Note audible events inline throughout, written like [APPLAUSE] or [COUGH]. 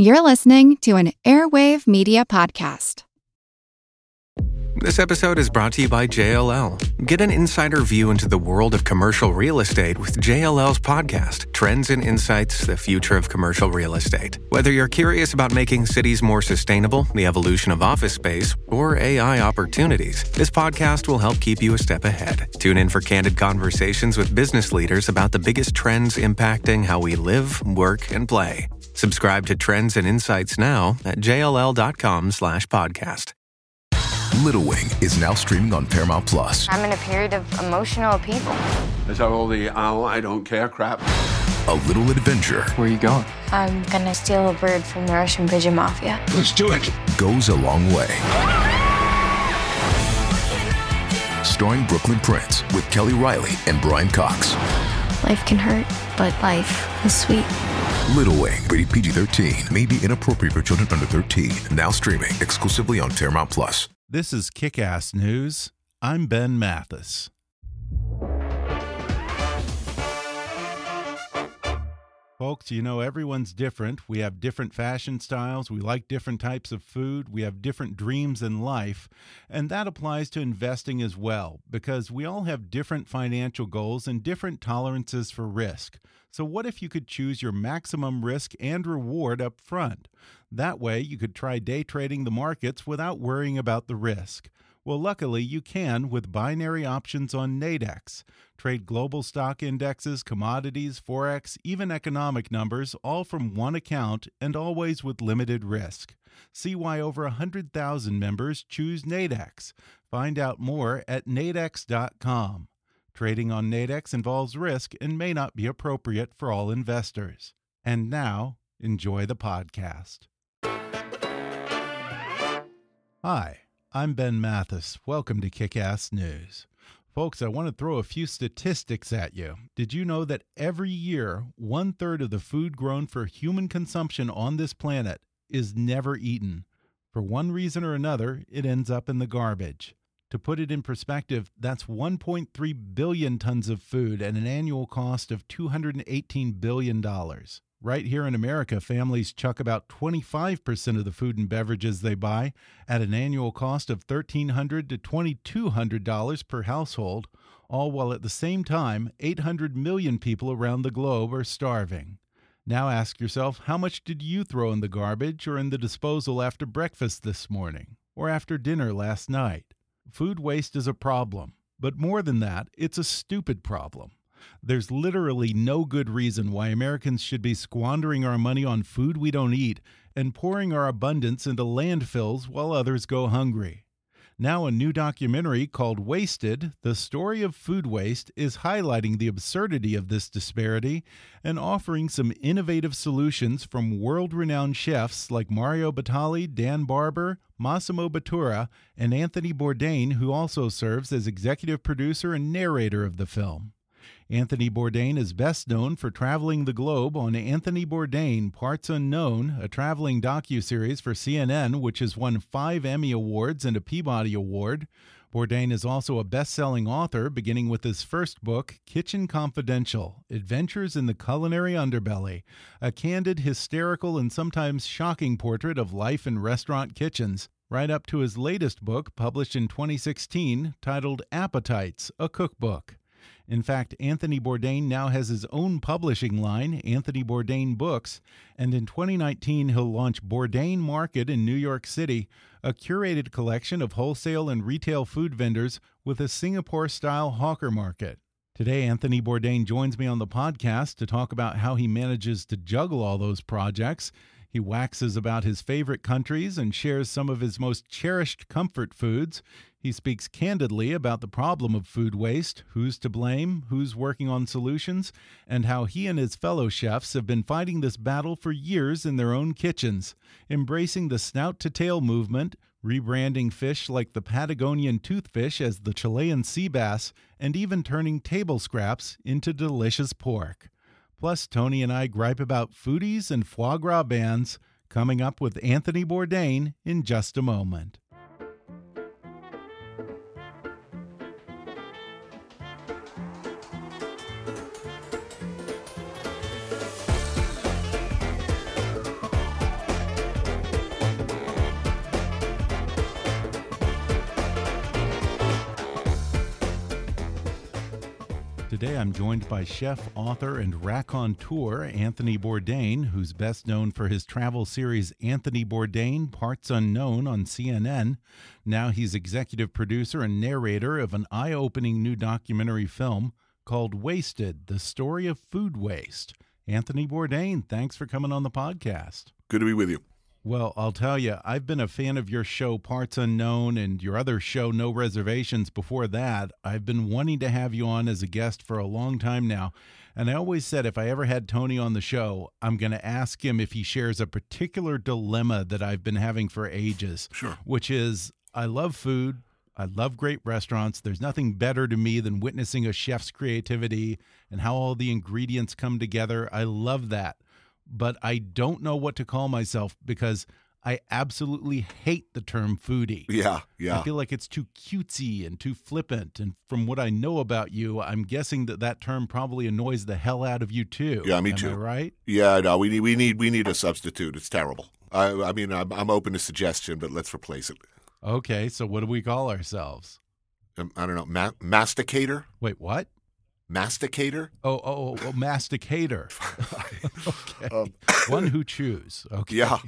You're listening to an Airwave Media Podcast. This episode is brought to you by JLL. Get an insider view into the world of commercial real estate with JLL's podcast, Trends and Insights The Future of Commercial Real Estate. Whether you're curious about making cities more sustainable, the evolution of office space, or AI opportunities, this podcast will help keep you a step ahead. Tune in for candid conversations with business leaders about the biggest trends impacting how we live, work, and play. Subscribe to Trends and Insights now at jll.com slash podcast. Little Wing is now streaming on Paramount Plus. I'm in a period of emotional upheaval. Is that all the oh, I don't care crap? A little adventure Where are you going? I'm gonna steal a bird from the Russian pigeon mafia. Let's do it. goes a long way. Starring Brooklynn Prince with Kelly Reilly and Brian Cox. Life can hurt, but life is sweet. Little Wing, rated PG 13, may be inappropriate for children under 13. Now streaming exclusively on Paramount Plus. This is Kick Ass News. I'm Ben Mathis. Folks, you know, everyone's different. We have different fashion styles. We like different types of food. We have different dreams in life. And that applies to investing as well, because we all have different financial goals and different tolerances for risk. So, what if you could choose your maximum risk and reward up front? That way, you could try day trading the markets without worrying about the risk. Well, luckily, you can with binary options on Nadex. Trade global stock indexes, commodities, forex, even economic numbers, all from one account and always with limited risk. See why over 100,000 members choose Nadex. Find out more at nadex.com. Trading on Nadex involves risk and may not be appropriate for all investors. And now, enjoy the podcast. Hi. I'm Ben Mathis. Welcome to Kick Ass News. Folks, I want to throw a few statistics at you. Did you know that every year, one third of the food grown for human consumption on this planet is never eaten? For one reason or another, it ends up in the garbage. To put it in perspective, that's 1.3 billion tons of food at an annual cost of $218 billion. Right here in America, families chuck about 25% of the food and beverages they buy at an annual cost of $1,300 to $2,200 per household, all while at the same time, 800 million people around the globe are starving. Now ask yourself how much did you throw in the garbage or in the disposal after breakfast this morning or after dinner last night? Food waste is a problem, but more than that, it's a stupid problem. There's literally no good reason why Americans should be squandering our money on food we don't eat and pouring our abundance into landfills while others go hungry. Now, a new documentary called Wasted The Story of Food Waste is highlighting the absurdity of this disparity and offering some innovative solutions from world renowned chefs like Mario Batali, Dan Barber, Massimo Bottura, and Anthony Bourdain, who also serves as executive producer and narrator of the film. Anthony Bourdain is best known for traveling the globe on Anthony Bourdain Parts Unknown, a traveling docuseries for CNN which has won 5 Emmy Awards and a Peabody Award. Bourdain is also a best-selling author beginning with his first book, Kitchen Confidential: Adventures in the Culinary Underbelly, a candid, hysterical, and sometimes shocking portrait of life in restaurant kitchens. Right up to his latest book, published in 2016, titled Appetites: A Cookbook. In fact, Anthony Bourdain now has his own publishing line, Anthony Bourdain Books, and in 2019 he'll launch Bourdain Market in New York City, a curated collection of wholesale and retail food vendors with a Singapore style hawker market. Today, Anthony Bourdain joins me on the podcast to talk about how he manages to juggle all those projects. He waxes about his favorite countries and shares some of his most cherished comfort foods. He speaks candidly about the problem of food waste, who's to blame, who's working on solutions, and how he and his fellow chefs have been fighting this battle for years in their own kitchens, embracing the snout to tail movement, rebranding fish like the Patagonian toothfish as the Chilean sea bass, and even turning table scraps into delicious pork. Plus, Tony and I gripe about foodies and foie gras bands, coming up with Anthony Bourdain in just a moment. Today I'm joined by chef, author, and raconteur on tour Anthony Bourdain, who's best known for his travel series Anthony Bourdain Parts Unknown on CNN. Now he's executive producer and narrator of an eye opening new documentary film called Wasted The Story of Food Waste. Anthony Bourdain, thanks for coming on the podcast. Good to be with you. Well, I'll tell you, I've been a fan of your show, Parts Unknown, and your other show, No Reservations, before that. I've been wanting to have you on as a guest for a long time now. And I always said if I ever had Tony on the show, I'm going to ask him if he shares a particular dilemma that I've been having for ages. Sure. Which is I love food. I love great restaurants. There's nothing better to me than witnessing a chef's creativity and how all the ingredients come together. I love that but I don't know what to call myself because I absolutely hate the term foodie. Yeah, yeah. I feel like it's too cutesy and too flippant. And from what I know about you, I'm guessing that that term probably annoys the hell out of you too. Yeah, me Am too. I right? Yeah, no, we need we need we need a substitute. It's terrible. I, I mean, I'm, I'm open to suggestion, but let's replace it. Okay, so what do we call ourselves? Um, I don't know, ma masticator. Wait, what? Masticator. Oh, oh, oh masticator. [LAUGHS] okay, Um, one who chews. Okay. Yeah.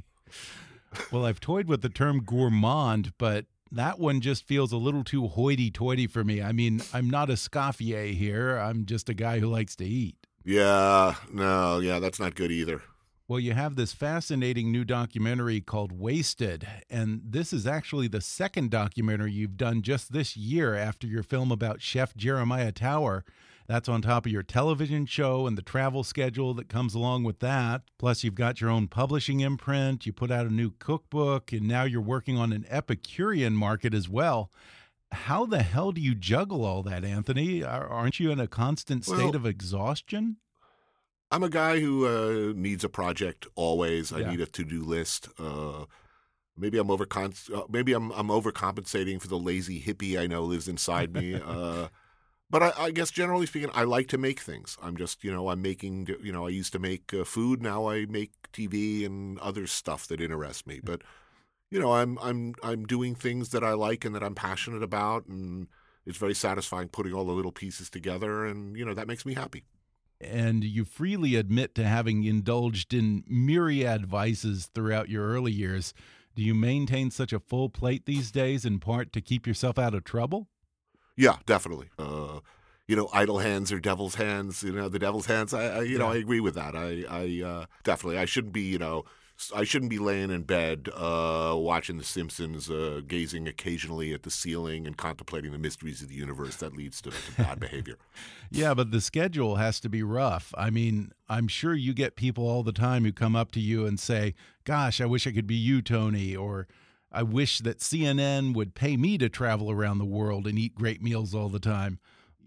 Well, I've toyed with the term gourmand, but that one just feels a little too hoity-toity for me. I mean, I'm not a scoffier here. I'm just a guy who likes to eat. Yeah, no, yeah, that's not good either. Well, you have this fascinating new documentary called Wasted, and this is actually the second documentary you've done just this year after your film about Chef Jeremiah Tower. That's on top of your television show and the travel schedule that comes along with that. Plus, you've got your own publishing imprint, you put out a new cookbook, and now you're working on an Epicurean market as well. How the hell do you juggle all that, Anthony? Aren't you in a constant state Well, of exhaustion? I'm a guy who uh, needs a project always. I need a to-do list. Uh, maybe I'm over uh, maybe I'm I'm overcompensating for the lazy hippie I know lives inside me. [LAUGHS] uh, but I, I guess generally speaking, I like to make things. I'm just you know I'm making you know I used to make uh, food. Now I make TV and other stuff that interests me. But you know I'm I'm I'm doing things that I like and that I'm passionate about, and it's very satisfying putting all the little pieces together, and you know that makes me happy. and you freely admit to having indulged in myriad vices throughout your early years. Do you maintain such a full plate these days in part to keep yourself out of trouble? Yeah, definitely. Uh, you know, idle hands are devil's hands. You know, the devil's hands. I, I you know, I agree with that. I, I uh, definitely. I shouldn't be. You know, I shouldn't be laying in bed uh, watching The Simpsons, uh, gazing occasionally at the ceiling and contemplating the mysteries of the universe. That leads to, to bad [LAUGHS] behavior. Yeah, but the schedule has to be rough. I mean, I'm sure you get people all the time who come up to you and say, Gosh, I wish I could be you, Tony, or I wish that CNN would pay me to travel around the world and eat great meals all the time.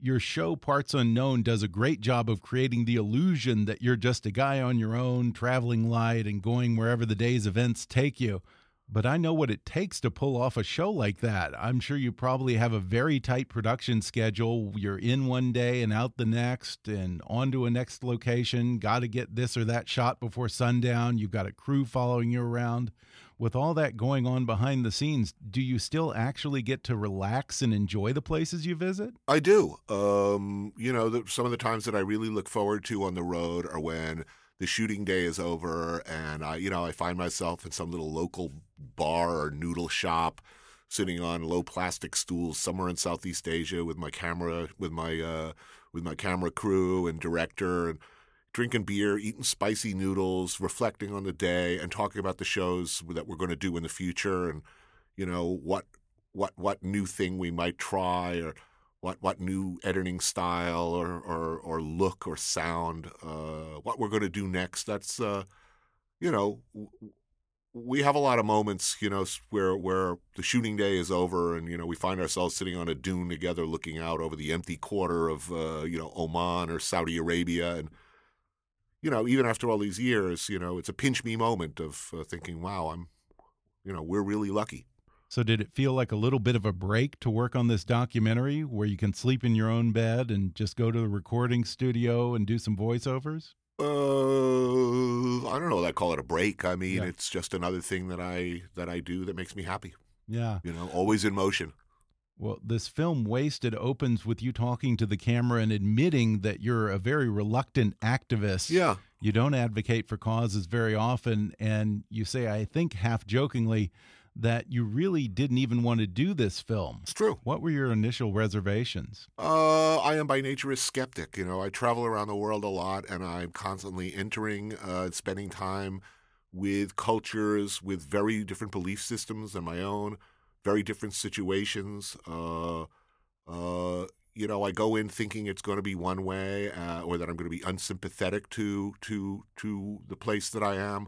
Your show, Parts Unknown, does a great job of creating the illusion that you're just a guy on your own, traveling light and going wherever the day's events take you. But I know what it takes to pull off a show like that. I'm sure you probably have a very tight production schedule. You're in one day and out the next, and on to a next location. Got to get this or that shot before sundown. You've got a crew following you around. With all that going on behind the scenes, do you still actually get to relax and enjoy the places you visit? I do. Um, you know, the, some of the times that I really look forward to on the road are when the shooting day is over and I, you know, I find myself in some little local bar or noodle shop, sitting on low plastic stools somewhere in Southeast Asia with my camera, with my uh, with my camera crew and director, and drinking beer, eating spicy noodles, reflecting on the day, and talking about the shows that we're going to do in the future, and you know what what what new thing we might try or what what new editing style or or, or look or sound uh, what we're going to do next. That's uh, you know we have a lot of moments you know where where the shooting day is over and you know we find ourselves sitting on a dune together looking out over the empty quarter of uh, you know Oman or Saudi Arabia and you know even after all these years you know it's a pinch me moment of uh, thinking wow I'm you know we're really lucky So, did it feel like a little bit of a break to work on this documentary where you can sleep in your own bed and just go to the recording studio and do some voiceovers? Uh, I don't know. I call it a break. I mean, Yeah. it's just another thing that I that I do that makes me happy. Yeah. You know, always in motion. Well, this film Wasted opens with you talking to the camera and admitting that you're a very reluctant activist. Yeah. You don't advocate for causes very often. And you say, I think half jokingly, that you really didn't even want to do this film. It's true. What were your initial reservations? Uh, I am by nature a skeptic. You know, I travel around the world a lot and I'm constantly entering, uh, spending time with cultures with very different belief systems than my own, very different situations. Uh, uh, you know, I go in thinking it's going to be one way, uh, or that I'm going to be unsympathetic to to to the place that I am,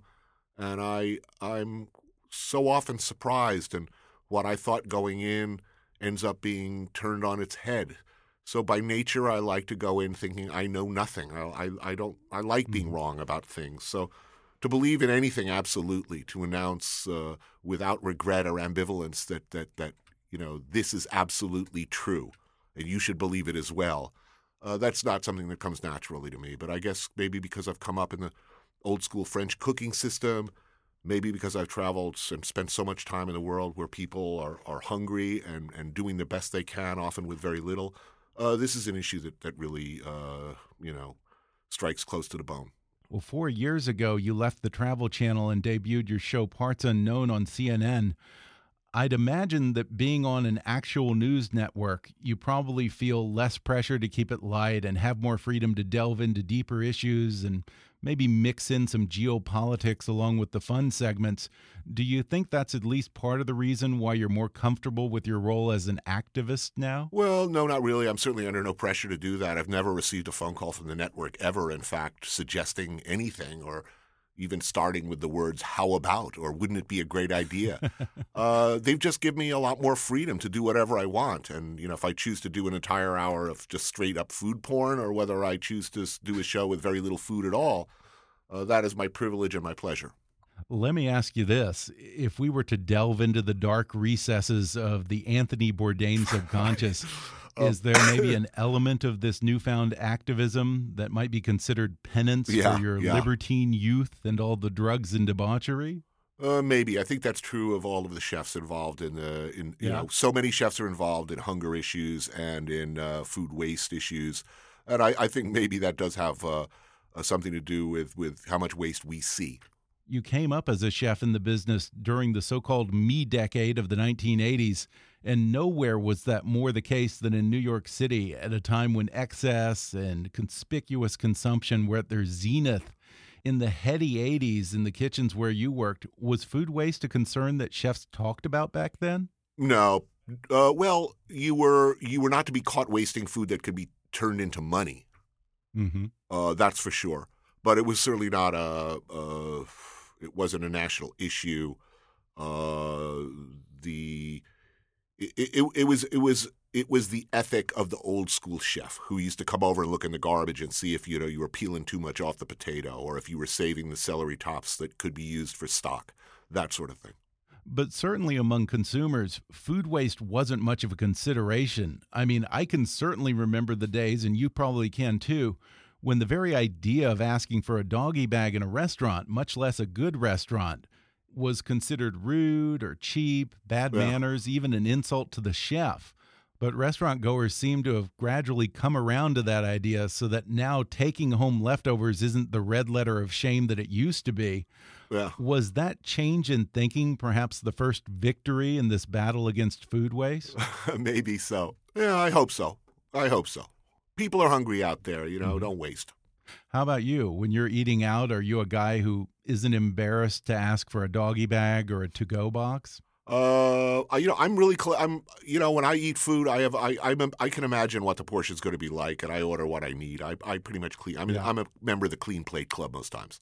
and I I'm so often surprised, and what I thought going in ends up being turned on its head. So by nature, I like to go in thinking I know nothing. I I, I don't I like being wrong about things. So to believe in anything absolutely, to announce uh, without regret or ambivalence that that that you know this is absolutely true, and you should believe it as well. Uh, that's not something that comes naturally to me. But I guess maybe because I've come up in the old school French cooking system, maybe because I've traveled and spent so much time in the world where people are, are hungry and, and doing the best they can, often with very little. Uh, this is an issue that, that really, uh, you know, strikes close to the bone. Well, four years ago, you left the Travel Channel and debuted your show Parts Unknown on CNN. I'd imagine that being on an actual news network, you probably feel less pressure to keep it light and have more freedom to delve into deeper issues and maybe mix in some geopolitics along with the fun segments. Do you think that's at least part of the reason why you're more comfortable with your role as an activist now? Well, no, not really. I'm certainly under no pressure to do that. I've never received a phone call from the network ever, in fact, suggesting anything or even starting with the words how about? or wouldn't it be a great idea? [LAUGHS] Uh, they've just given me a lot more freedom to do whatever i want. And you know if i choose to do an entire hour of just straight up food porn or whether i choose to do a show with very little food at all uh, that is my privilege and my pleasure. Let me ask you this. If we were to delve into the dark recesses of the Anthony Bourdain subconscious, [LAUGHS] Oh. is there maybe an [LAUGHS] element of this newfound activism that might be considered penance Yeah, for your yeah. libertine youth and all the drugs and debauchery? Uh, maybe I think that's true of all of the chefs involved in the in you Yeah. know so many chefs are involved in hunger issues and in uh, food waste issues, and I, I think maybe that does have uh, uh, something to do with with how much waste we see. You came up as a chef in the business during the so called me decade of the 1980s, and nowhere was that more the case than in New York City at a time when excess and conspicuous consumption were at their zenith. In the heady 80s, in the kitchens where you worked, was food waste a concern that chefs talked about back then? No, uh, well, you were you were not to be caught wasting food that could be turned into money. Mm-hmm. Uh, that's for sure. But it was certainly not a. a it wasn't a national issue. Uh, the it, it, was it was it was the ethic of the old school chef who used to come over and look in the garbage and see if you know you were peeling too much off the potato or if you were saving the celery tops that could be used for stock, that sort of thing. But certainly among consumers, food waste wasn't much of a consideration. I mean, I can certainly remember the days, and you probably can too, when the very idea of asking for a doggy bag in a restaurant, much less a good restaurant, was considered rude or cheap, bad Yeah. manners, even an insult to the chef. But restaurant goers seem to have gradually come around to that idea so that now taking home leftovers isn't the red letter of shame that it used to be. Yeah. Was that change in thinking perhaps the first victory in this battle against food waste? [LAUGHS] Maybe so. Yeah, I hope so. I hope so. People are hungry out there, you know, Mhm. don't waste. How about you? When you're eating out, are you a guy who isn't embarrassed to ask for a doggy bag or a to go box? Uh, you know, I'm really, I'm, you know, when I eat food, I have, I, I'm, I can imagine what the portion's going to be like, and I order what I need. I, I pretty much clean. I mean, Yeah. I'm a member of the Clean Plate Club most times.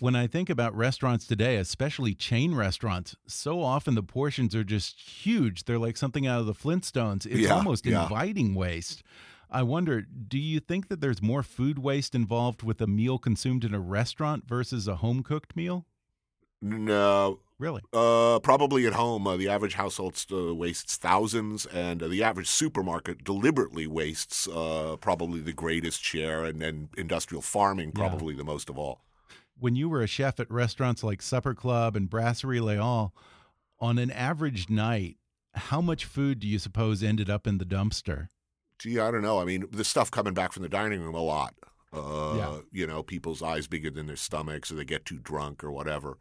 When I think about restaurants today, especially chain restaurants, so often the portions are just huge. They're like something out of the Flintstones. It's Yeah, almost yeah. inviting waste. I wonder, do you think that there's more food waste involved with a meal consumed in a restaurant versus a home cooked meal? No, Really? uh, probably at home, uh, the average household uh, wastes thousands, and uh, the average supermarket deliberately wastes uh, probably the greatest share, and then industrial farming Yeah. probably the most of all. when you were a chef at restaurants like Supper Club and Brasserie Les Halles, on an average night, how much food do you suppose ended up in the dumpster? Gee, I don't know. I mean, the stuff coming back from the dining room a lot. Uh, Yeah. You know, people's eyes bigger than their stomachs, or they get too drunk, or whatever.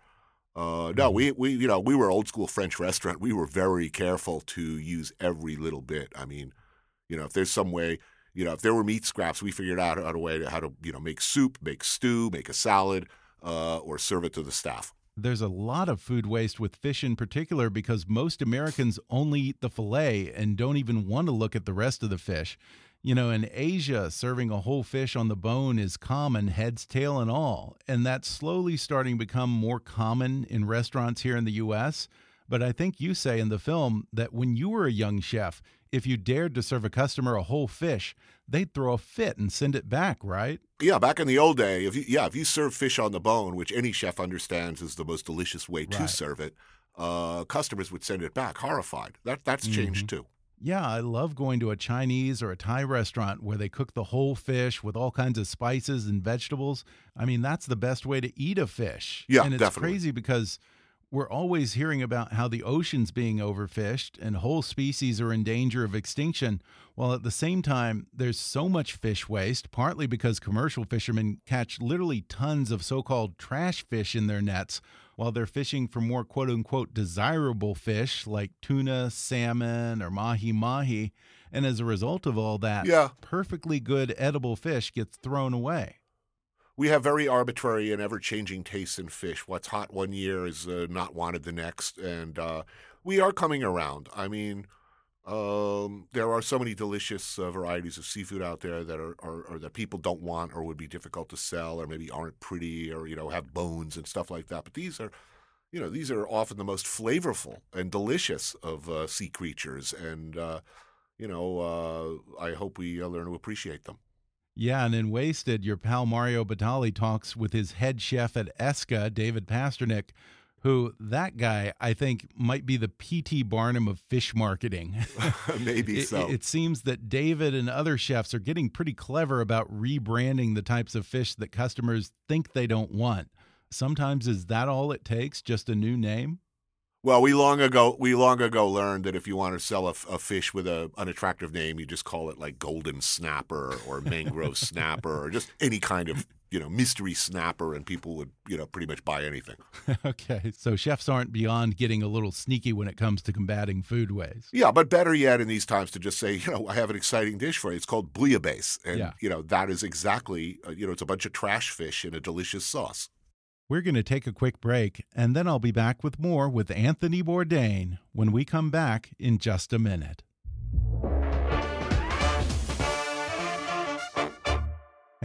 Uh, no, we, we you know we were old school French restaurant. We were very careful to use every little bit. I mean, you know, if there's some way, you know, if there were meat scraps, we figured out to way to how to you know make soup, make stew, make a salad, uh, or serve it to the staff. There's a lot of food waste with fish in particular because most Americans only eat the fillet and don't even want to look at the rest of the fish. You know, in Asia, serving a whole fish on the bone is common, heads, tail, and all. And that's slowly starting to become more common in restaurants here in the U.S. But I think you say in the film that when you were a young chef, if you dared to serve a customer a whole fish, they'd throw a fit and send it back, right? Yeah, back in the old day, if you yeah, if you serve fish on the bone, which any chef understands is the most delicious way to Right. serve it, uh, customers would send it back horrified. That that's changed too. Yeah, I love going to a Chinese or a Thai restaurant where they cook the whole fish with all kinds of spices and vegetables. I mean, that's the best way to eat a fish. Yeah, and it's definitely. crazy because we're always hearing about how the ocean's being overfished and whole species are in danger of extinction, while at the same time there's so much fish waste, partly because commercial fishermen catch literally tons of so-called trash fish in their nets while they're fishing for more quote unquote desirable fish like tuna, salmon, or mahi mahi. And as a result of all that, Yeah. perfectly good edible fish gets thrown away. We have very arbitrary and ever changing tastes in fish. What's hot one year is uh, not wanted the next, and uh, we are coming around. I mean, um, there are so many delicious uh, varieties of seafood out there that are, are, or that people don't want or would be difficult to sell, or maybe aren't pretty, or you know have bones and stuff like that. But these are, you know, these are often the most flavorful and delicious of uh, sea creatures, and uh, you know, uh, I hope we learn to appreciate them. Yeah, and in Wasted, your pal Mario Batali talks with his head chef at Esca, David Pasternack, who that guy I think might be the P.T. Barnum of fish marketing. [LAUGHS] [LAUGHS] Maybe It- so. It, seems that David and other chefs are getting pretty clever about rebranding the types of fish that customers think they don't want. Sometimes is that all it takes? Just a new name? Well, we long ago we long ago learned that if you want to sell a fish with a unattractive name, you just call it like golden snapper or mangrove [LAUGHS] snapper or just any kind of you know mystery snapper, and people would you know pretty much buy anything. [LAUGHS] okay, so chefs aren't beyond getting a little sneaky when it comes to combating food waste. Yeah, but better yet, in these times, to just say you know I have an exciting dish for you. It's called bouillabaisse, and Yeah. you know that is exactly uh, you know it's a bunch of trash fish in a delicious sauce. We're going to take a quick break, and then I'll be back with more with Anthony Bourdain when we come back in just a minute.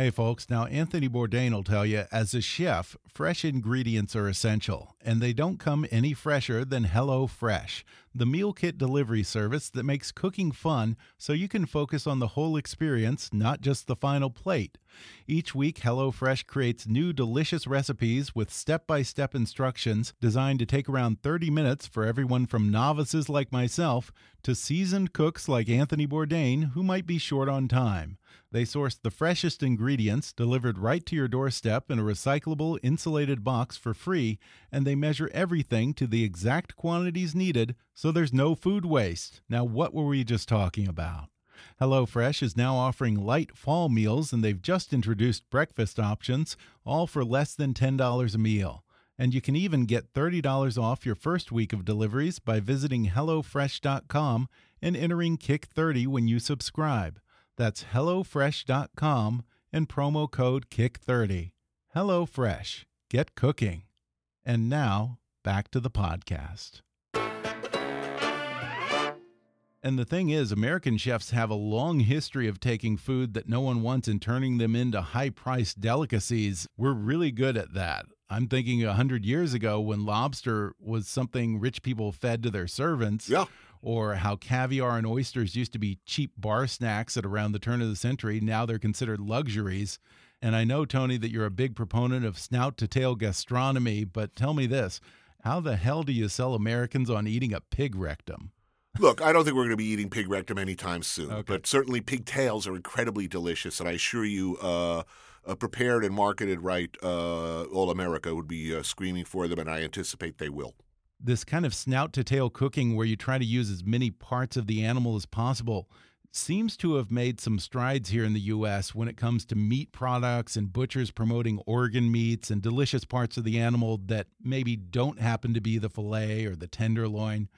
Hey, folks. Now, Anthony Bourdain will tell you, as a chef, fresh ingredients are essential, and they don't come any fresher than Hello Fresh, the meal kit delivery service that makes cooking fun so you can focus on the whole experience, not just the final plate. Each week, HelloFresh creates new delicious recipes with step by step instructions designed to take around 30 minutes for everyone from novices like myself to seasoned cooks like Anthony Bourdain who might be short on time. They source the freshest ingredients delivered right to your doorstep in a recyclable, insulated box for free, and they measure everything to the exact quantities needed so there's no food waste. Now, what were we just talking about? HelloFresh is now offering light fall meals, and they've just introduced breakfast options, all for less than $10 a meal. And you can even get $30 off your first week of deliveries by visiting HelloFresh.com and entering Kick30 when you subscribe. That's HelloFresh.com and promo code KICK30. HelloFresh. Get cooking. And now, back to the podcast. And the thing is, American chefs have a long history of taking food that no one wants and turning them into high priced delicacies. We're really good at that. I'm thinking a hundred years ago when lobster was something rich people fed to their servants. Yeah. Or how caviar and oysters used to be cheap bar snacks at around the turn of the century. Now they're considered luxuries. And I know, Tony, that you're a big proponent of snout to tail gastronomy, but tell me this how the hell do you sell Americans on eating a pig rectum? Look, I don't think we're going to be eating pig rectum anytime soon, Okay. but certainly pigtails are incredibly delicious, and I assure you, uh, uh, prepared and marketed right, uh, all America would be uh, screaming for them, and I anticipate they will. This kind of snout to tail cooking, where you try to use as many parts of the animal as possible, seems to have made some strides here in the U.S. when it comes to meat products and butchers promoting organ meats and delicious parts of the animal that maybe don't happen to be the filet or the tenderloin.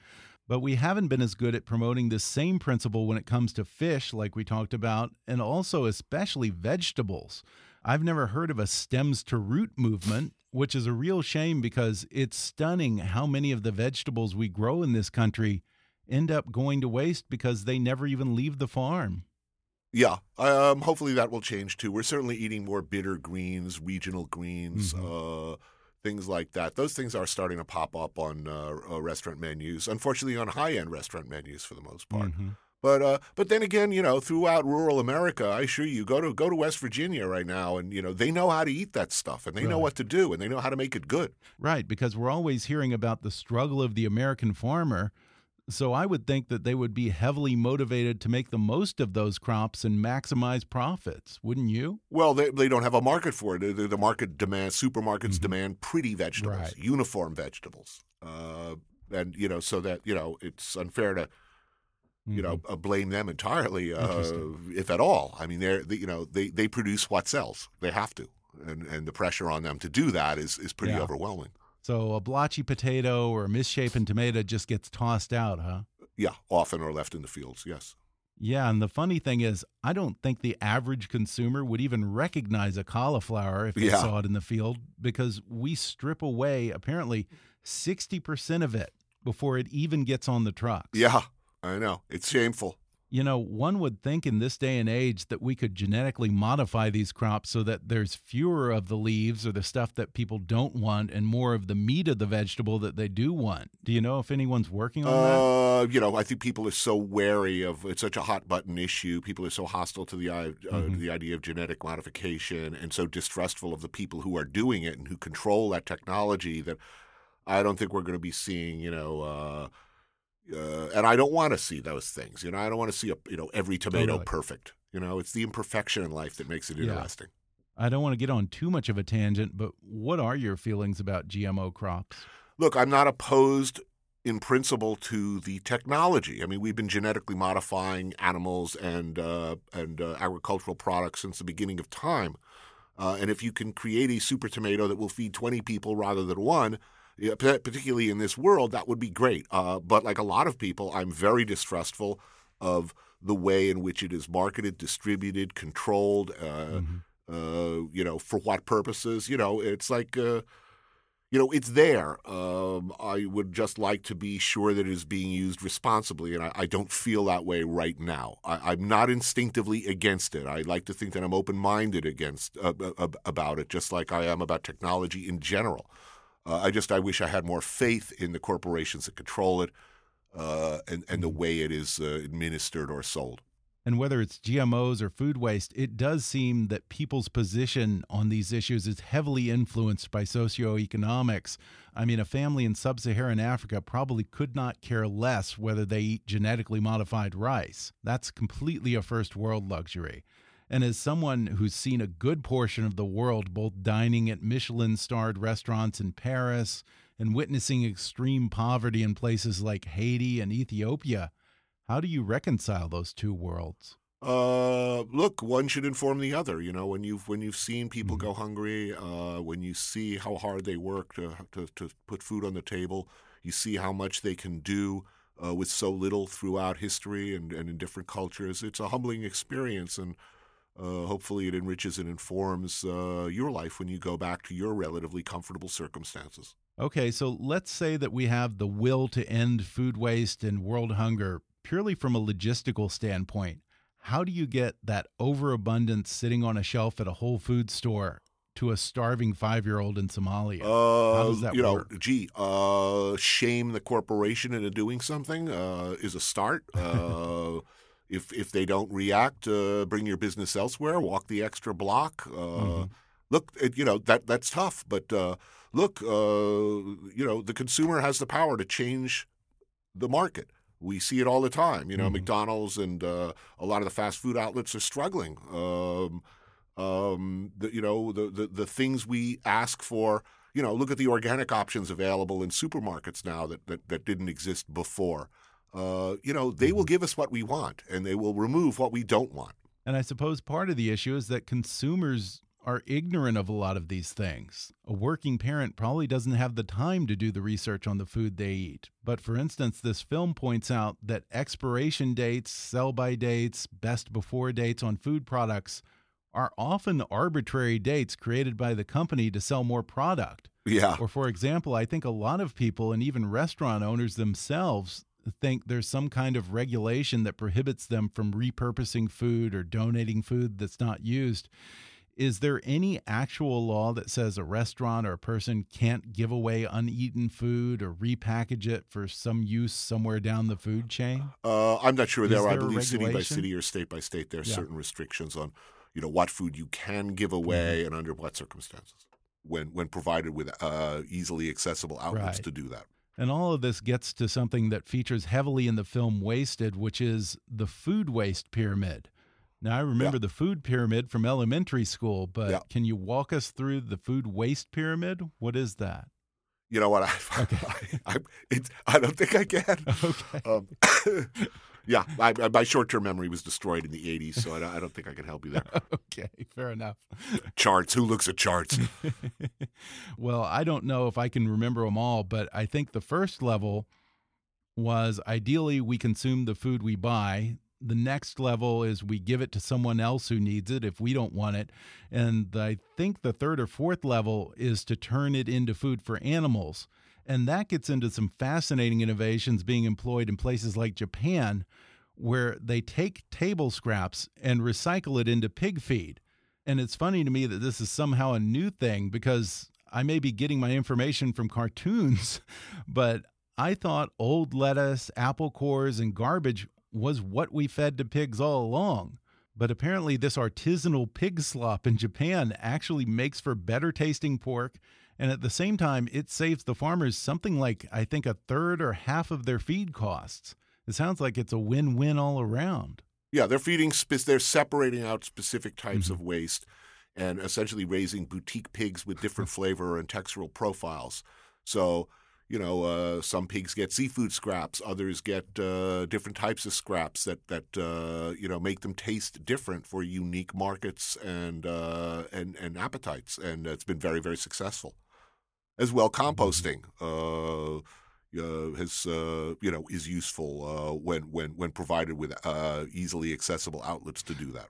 But we haven't been as good at promoting the same principle when it comes to fish, like we talked about, and also especially vegetables. I've never heard of a stems to root movement, which is a real shame because it's stunning how many of the vegetables we grow in this country end up going to waste because they never even leave the farm. Yeah, um, hopefully that will change too. We're certainly eating more bitter greens, regional greens, Mhm. uh, things like that. Those things are starting to pop up on uh, uh, restaurant menus. Unfortunately, on high-end restaurant menus for the most part. Mhm. But uh, but then again, you know, throughout rural America, I assure you, go to go to West Virginia right now, and you know they know how to eat that stuff, and they know what to do, and they know how to make it good. Right, because we're always hearing about the struggle of the American farmer. So I would think that they would be heavily motivated to make the most of those crops and maximize profits, wouldn't you? Well, they, they don't have a market for it. The, the market demands supermarkets demand pretty vegetables, Right. uniform vegetables, uh, and you know, so that you know it's unfair to you know uh, blame them entirely, uh, if at all. I mean, they're they, you know they they produce what sells. They have to, and and the pressure on them to do that is is pretty Yeah. overwhelming. So a blotchy potato or a misshapen tomato just gets tossed out, huh? Yeah, often are left in the fields. Yes. Yeah, and the funny thing is, I don't think the average consumer would even recognize a cauliflower if they Yeah. saw it in the field because we strip away apparently 60% of it before it even gets on the truck. Yeah, I know. It's shameful. You know, one would think in this day and age that we could genetically modify these crops so that there's fewer of the leaves or the stuff that people don't want and more of the meat of the vegetable that they do want. Do you know if anyone's working on that? Uh, you know, I think people are so wary of it's such a hot button issue. People are so hostile to the i- uh, Mhm. the idea of genetic modification and so distrustful of the people who are doing it and who control that technology that I don't think we're going to be seeing. You know. Uh, uh, and I don't want to see those things. You know, I don't want to see a, you know every tomato Totally. perfect. You know, it's the imperfection in life that makes it Yeah. interesting. I don't want to get on too much of a tangent, but what are your feelings about GMO crops? Look, I'm not opposed in principle to the technology. I mean, we've been genetically modifying animals and uh, and uh, agricultural products since the beginning of time. Uh, and if you can create a super tomato that will feed 20 people rather than one, yeah, particularly in this world, that would be great. Uh, but like a lot of people, I'm very distrustful of the way in which it is marketed, distributed, controlled. Uh, uh, you know, for what purposes? You know, it's like. Uh, you know, it's there. Um, I would just like to be sure that it is being used responsibly, and I, I don't feel that way right now. I, I'm not instinctively against it. I like to think that I'm open-minded against uh, about it, just like I am about technology in general. Uh, I just I wish I had more faith in the corporations that control it, uh, and and the way it is uh, administered or sold. And whether it's GMOs or food waste, it does seem that people's position on these issues is heavily influenced by socioeconomics. I mean, a family in sub Saharan Africa probably could not care less whether they eat genetically modified rice. That's completely a first world luxury. And as someone who's seen a good portion of the world both dining at Michelin starred restaurants in Paris and witnessing extreme poverty in places like Haiti and Ethiopia, how do you reconcile those two worlds? Uh, look, one should inform the other. You know, when you've when you've seen people go hungry, uh, when you see how hard they work to, to to put food on the table, you see how much they can do uh, with so little throughout history and, and in different cultures. It's a humbling experience, and uh, hopefully, it enriches and informs uh, your life when you go back to your relatively comfortable circumstances. Okay, so let's say that we have the will to end food waste and world hunger purely from a logistical standpoint. How do you get that overabundance sitting on a shelf at a Whole Food store to a starving five year old in Somalia? Uh, How does that you know, work? gee, uh, shame the corporation into doing something uh, is a start. [LAUGHS] Uh, if if they don't react, uh, bring your business elsewhere. Walk the extra block. Uh, Mm-hmm. Look, it, you know that that's tough, but uh, look, uh, you know, the consumer has the power to change the market. We see it all the time. You know, Mhm. McDonald's and uh, a lot of the fast food outlets are struggling. Um, um, the, you know, the, the the things we ask for you know, look at the organic options available in supermarkets now that that, that didn't exist before. Uh, you know, they will give us what we want, and they will remove what we don't want. And I suppose part of the issue is that consumers are ignorant of a lot of these things. A working parent probably doesn't have the time to do the research on the food they eat. But for instance, this film points out that expiration dates, sell by dates, best before dates on food products are often arbitrary dates created by the company to sell more product. Yeah. Or, for example, I think a lot of people and even restaurant owners themselves think there's some kind of regulation that prohibits them from repurposing food or donating food that's not used. Is there any actual law that says a restaurant or a person can't give away uneaten food or repackage it for some use somewhere down the food chain? Uh, I'm not sure. There, I there a believe, city by city or state by state, there are Yeah. certain restrictions on, you know, what food you can give Mm-hmm. away and under what circumstances, when when provided with uh, easily accessible outlets Right. to do that. And all of this gets to something that features heavily in the film Wasted, which is the food waste pyramid. Now, I remember the food pyramid from elementary school, but Yeah. can you walk us through the food waste pyramid? What is that? You know what? [LAUGHS] I, Okay. I, I, it's, I don't think I can. [LAUGHS] Okay. Um, yeah, I, I- my short-term memory was destroyed in the '80s, so I don't, I don't think I can help you there. [LAUGHS] Okay, fair enough. [LAUGHS] charts. Who looks at charts? [LAUGHS] well, I don't know if I can remember them all, but I think the first level was ideally we consume the food we buy. The next level is we give it to someone else who needs it if we don't want it. And I think the third or fourth level is to turn it into food for animals. And that gets into some fascinating innovations being employed in places like Japan, where they take table scraps and recycle it into pig feed. And it's funny to me that this is somehow a new thing because I may be getting my information from cartoons, [LAUGHS] but I thought old lettuce, apple cores, and garbage was what we fed to pigs all along. But apparently, this artisanal pig slop in Japan actually makes for better tasting pork. And at the same time, it saves the farmers something like, I think, a third or half of their feed costs. It sounds like it's a win win all around. Yeah, they're feeding. They're separating out specific types Mm-hmm. of waste, and essentially raising boutique pigs with different [LAUGHS] flavor and textural profiles. So, you know, uh, some pigs get seafood scraps, others get uh, different types of scraps that that uh, you know make them taste different for unique markets and uh, and and appetites, and it's been very very successful. As well, composting. Uh, uh, has uh, you know is useful uh, when when when provided with uh, easily accessible outlets to do that.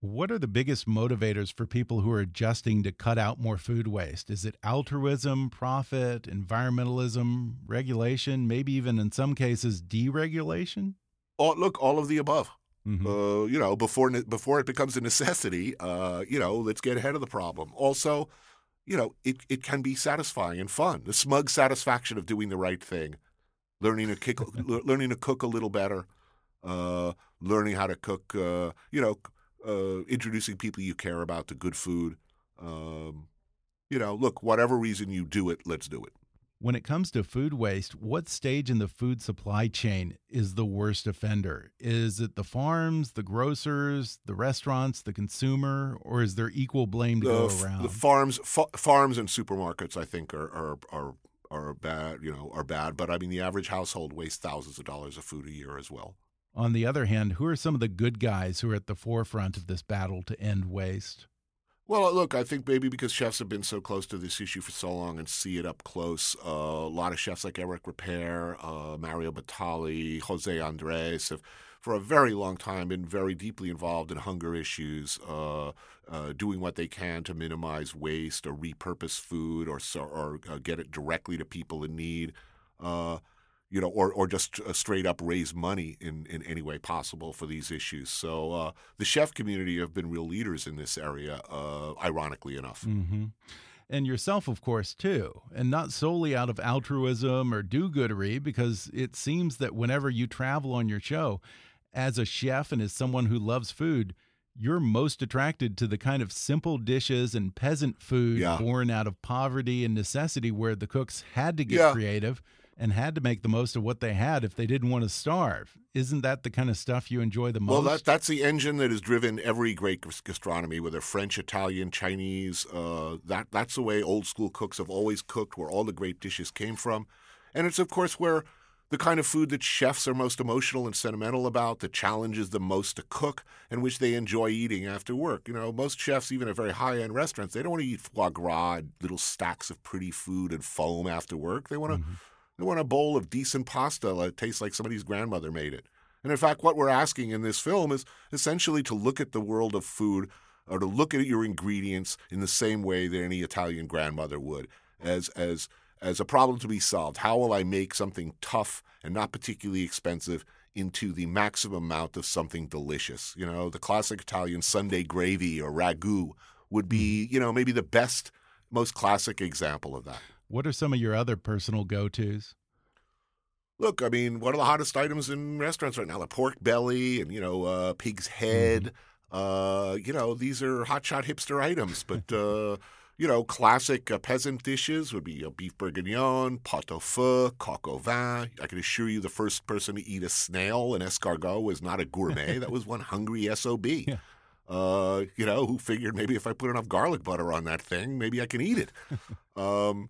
What are the biggest motivators for people who are adjusting to cut out more food waste? Is it altruism, profit, environmentalism, regulation, maybe even in some cases deregulation? Oh, look, all of the above. Mhm. Uh, you know, before before it becomes a necessity, uh, you know, let's get ahead of the problem. Also, you know, it it can be satisfying and fun. The smug satisfaction of doing the right thing, learning to kick, [LAUGHS] le- learning to cook a little better, uh, learning how to cook. Uh, you know, uh, introducing people you care about to good food. Um, you know, look, whatever reason you do it, let's do it. When it comes to food waste, what stage in the food supply chain is the worst offender? Is it the farms, the grocers, the restaurants, the consumer, or is there equal blame to the, go around? the farms fa- farms and supermarkets I think are are are are bad you know are bad but I mean the average household wastes thousands of dollars of food a year as well On the other hand, who are some of the good guys who are at the forefront of this battle to end waste? Well look I think maybe because chefs have been so close to this issue for so long and see it up close uh, a lot of chefs like Eric Ripert uh, Mario Batali Jose Andres have for a very long time been very deeply involved in hunger issues, uh, uh, doing what they can to minimize waste or repurpose food or or uh, get it directly to people in need. You know, or or just uh, straight up raise money in, in any way possible for these issues. So uh, the chef community have been real leaders in this area. Uh, ironically enough, hmm And yourself, of course, too. And not solely out of altruism or do goodery, because it seems that whenever you travel on your show, as a chef and as someone who loves food, you're most attracted to the kind of simple dishes and peasant food Yeah. born out of poverty and necessity where the cooks had to get Yeah. creative and had to make the most of what they had if they didn't want to starve. Isn't that the kind of stuff you enjoy the most? Well, that, that's the engine that has driven every great gastronomy, whether French, Italian, Chinese. Uh, that that's the way old school cooks have always cooked, where all the great dishes came from, and it's of course where the kind of food that chefs are most emotional and sentimental about, that challenges them most to cook, and which they enjoy eating after work. You know, most chefs, even at very high end restaurants, they don't want to eat foie gras, little stacks of pretty food and foam after work. They want to. Mm-hmm. They want a bowl of decent pasta that tastes like somebody's grandmother made it. And in fact, what we're asking in this film is essentially to look at the world of food or to look at your ingredients in the same way that any Italian grandmother would, as as as a problem to be solved. How will I make something tough and not particularly expensive into the maximum amount of something delicious? You know, the classic Italian Sunday gravy or ragu would be, mm-hmm. you know, maybe the best, most classic example of that. What are some of your other personal go tos? Look, I mean, one of the hottest items in restaurants right now, the pork belly and, you know, uh, pig's head. Mm-hmm. Uh, you know, these are hotshot hipster items, but uh, [LAUGHS] you know, classic uh, peasant dishes would be a beef bourguignon, pot au feu, coq au vin. I can assure you the first person to eat a snail, an escargot, was not a gourmet. that was one hungry SOB. [LAUGHS] Yeah. Uh, you know, who figured maybe if I put enough garlic butter on that thing, maybe I can eat it. [LAUGHS] um,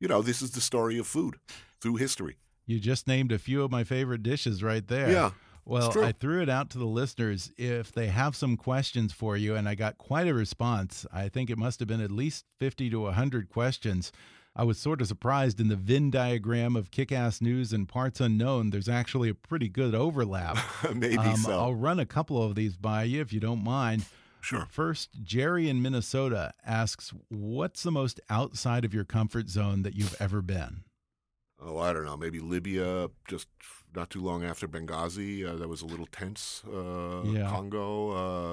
you know, this is the story of food through history. You just named a few of my favorite dishes right there. Yeah. Well, I threw it out to the listeners if they have some questions for you, and I got quite a response. I think it must have been at least 50 to 100 questions. I was sort of surprised in the Venn diagram of kick ass news and parts unknown, there's actually a pretty good overlap. [LAUGHS] Maybe um, so. I'll run a couple of these by you if you don't mind. Sure. First, Jerry in Minnesota asks, What's the most outside of your comfort zone that you've ever been? Oh, I don't know. Maybe Libya, just not too long after Benghazi. Uh, that was a little tense. Uh, yeah. Congo,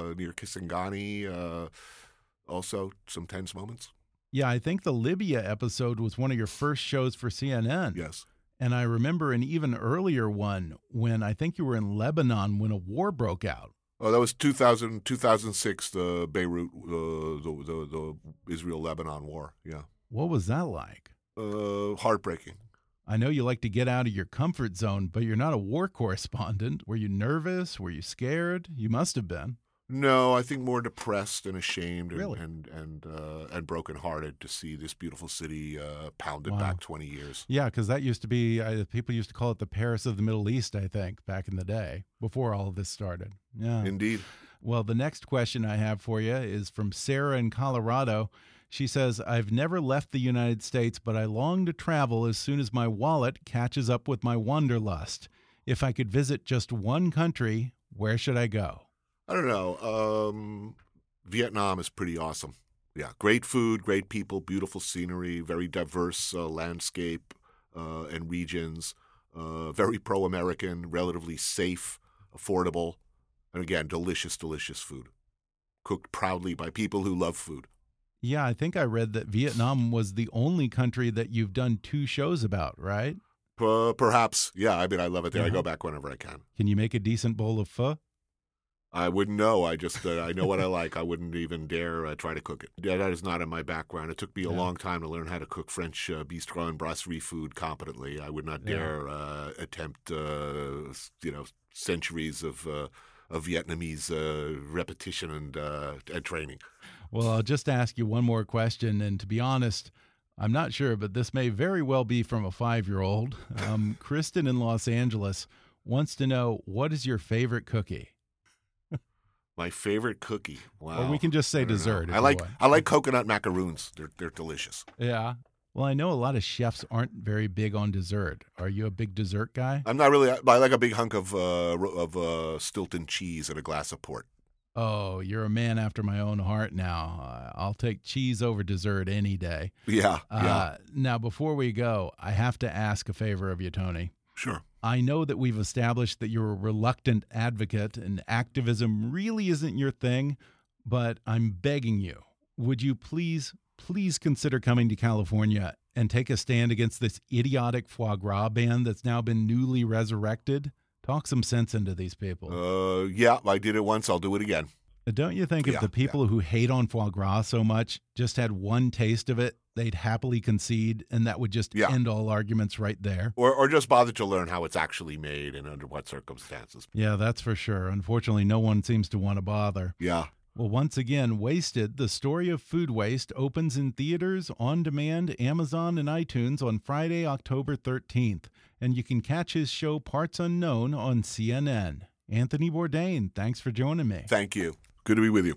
uh, near Kisangani, uh, also some tense moments. Yeah, I think the Libya episode was one of your first shows for CNN. Yes. And I remember an even earlier one when I think you were in Lebanon when a war broke out. Oh, that was 2000, 2006, the Beirut, uh, the, the, the Israel Lebanon war. Yeah. What was that like? Uh, heartbreaking. I know you like to get out of your comfort zone, but you're not a war correspondent. Were you nervous? Were you scared? You must have been. No, I think more depressed and ashamed and really? and and, uh, and brokenhearted to see this beautiful city uh, pounded wow. back twenty years. Yeah, because that used to be uh, people used to call it the Paris of the Middle East. I think back in the day before all of this started. Yeah, indeed. Well, the next question I have for you is from Sarah in Colorado. She says, I've never left the United States, but I long to travel as soon as my wallet catches up with my wanderlust. If I could visit just one country, where should I go? I don't know. Um, Vietnam is pretty awesome. Yeah, great food, great people, beautiful scenery, very diverse uh, landscape uh, and regions, uh, very pro American, relatively safe, affordable, and again, delicious, delicious food. Cooked proudly by people who love food. Yeah, I think I read that Vietnam was the only country that you've done two shows about, right? Uh, perhaps. Yeah, I mean, I love it there. I go back whenever I can. Can you make a decent bowl of pho? I wouldn't know. I just uh, I know what I like. I wouldn't even dare uh, try to cook it. Yeah, that is not in my background. It took me a yeah. long time to learn how to cook French uh, bistro and brasserie food competently. I would not dare yeah. Uh, attempt, uh, you know, centuries of uh, of Vietnamese repetition and and training. Well, I'll just ask you one more question. And to be honest, I'm not sure, but this may very well be from a five year old. Um, [LAUGHS] Kristen in Los Angeles wants to know what is your favorite cookie? My favorite cookie. Wow. Or we can just say dessert. I like I like coconut macaroons. They're they're delicious. Yeah. Well, I know a lot of chefs aren't very big on dessert. Are you a big dessert guy? I'm not really. I like a big hunk of uh, of uh, Stilton cheese and a glass of port. Oh, you're a man after my own heart now. Uh, I'll take cheese over dessert any day. Yeah, uh, yeah. Now, before we go, I have to ask a favor of you, Tony. Sure. I know that we've established that you're a reluctant advocate and activism really isn't your thing, but I'm begging you, would you please, please consider coming to California and take a stand against this idiotic foie gras ban that's now been newly resurrected? Talk some sense into these people. Uh, yeah, I did it once. I'll do it again. Don't you think if the people yeah. who hate on foie gras so much just had one taste of it, they'd happily concede, and that would just Yeah. end all arguments right there. Or, or just bother to learn how it's actually made and under what circumstances. Yeah, that's for sure. Unfortunately, no one seems to want to bother. Yeah. Well, once again, Wasted, the story of food waste, opens in theaters, on demand, Amazon, and iTunes on Friday, October 13th. And you can catch his show Parts Unknown on CNN. Anthony Bourdain, thanks for joining me. Thank you. Good to be with you.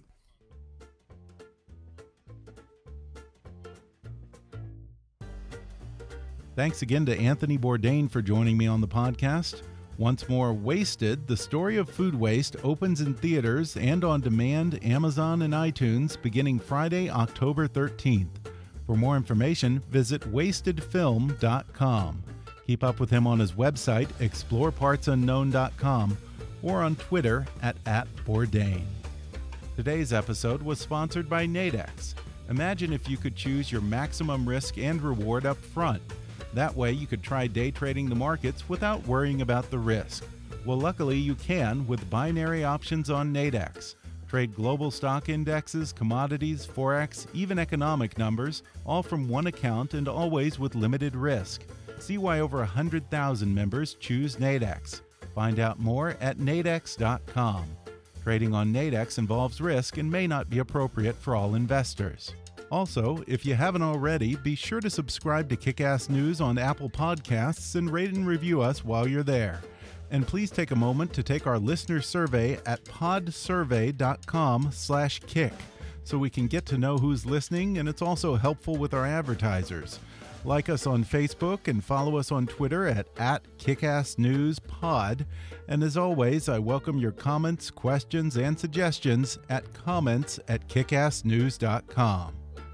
Thanks again to Anthony Bourdain for joining me on the podcast. Once more, Wasted, the story of food waste, opens in theaters and on demand, Amazon and iTunes, beginning Friday, October 13th. For more information, visit wastedfilm.com. Keep up with him on his website, explorepartsunknown.com, or on Twitter at, at Bourdain. Today's episode was sponsored by Nadex. Imagine if you could choose your maximum risk and reward up front. That way, you could try day trading the markets without worrying about the risk. Well, luckily, you can with binary options on Nadex. Trade global stock indexes, commodities, forex, even economic numbers, all from one account and always with limited risk. See why over 100,000 members choose Nadex. Find out more at nadex.com. Trading on Nadex involves risk and may not be appropriate for all investors. Also, if you haven't already, be sure to subscribe to Kickass News on Apple Podcasts and rate and review us while you're there. And please take a moment to take our listener survey at podsurvey.com/kick so we can get to know who's listening and it's also helpful with our advertisers. Like us on Facebook and follow us on Twitter at, at KickassNewsPod. And as always, I welcome your comments, questions, and suggestions at comments at kickassnews.com.